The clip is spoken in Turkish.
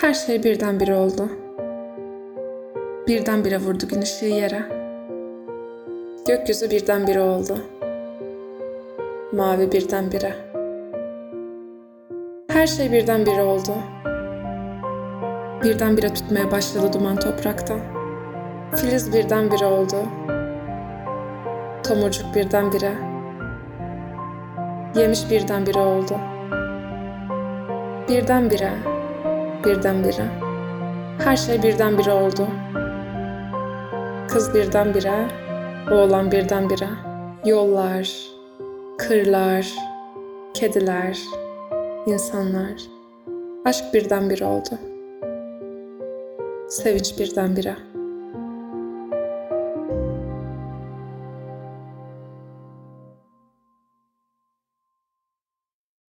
Her şey birdenbire oldu. Birdenbire vurdu gün yere. Gökyüzü birdenbire oldu. Mavi birdenbire. Her şey birdenbire oldu. Birdenbire tütmeye başladı duman topraktan. Filiz birdenbire oldu. Tomurcuk birdenbire. Yemiş birdenbire oldu. Birdenbire, birdenbire. Her şey birdenbire oldu. Kız birdenbire, oğlan birdenbire. Yollar, kırlar, kediler, insanlar. Aşk birdenbire oldu. Sevinç birdenbire.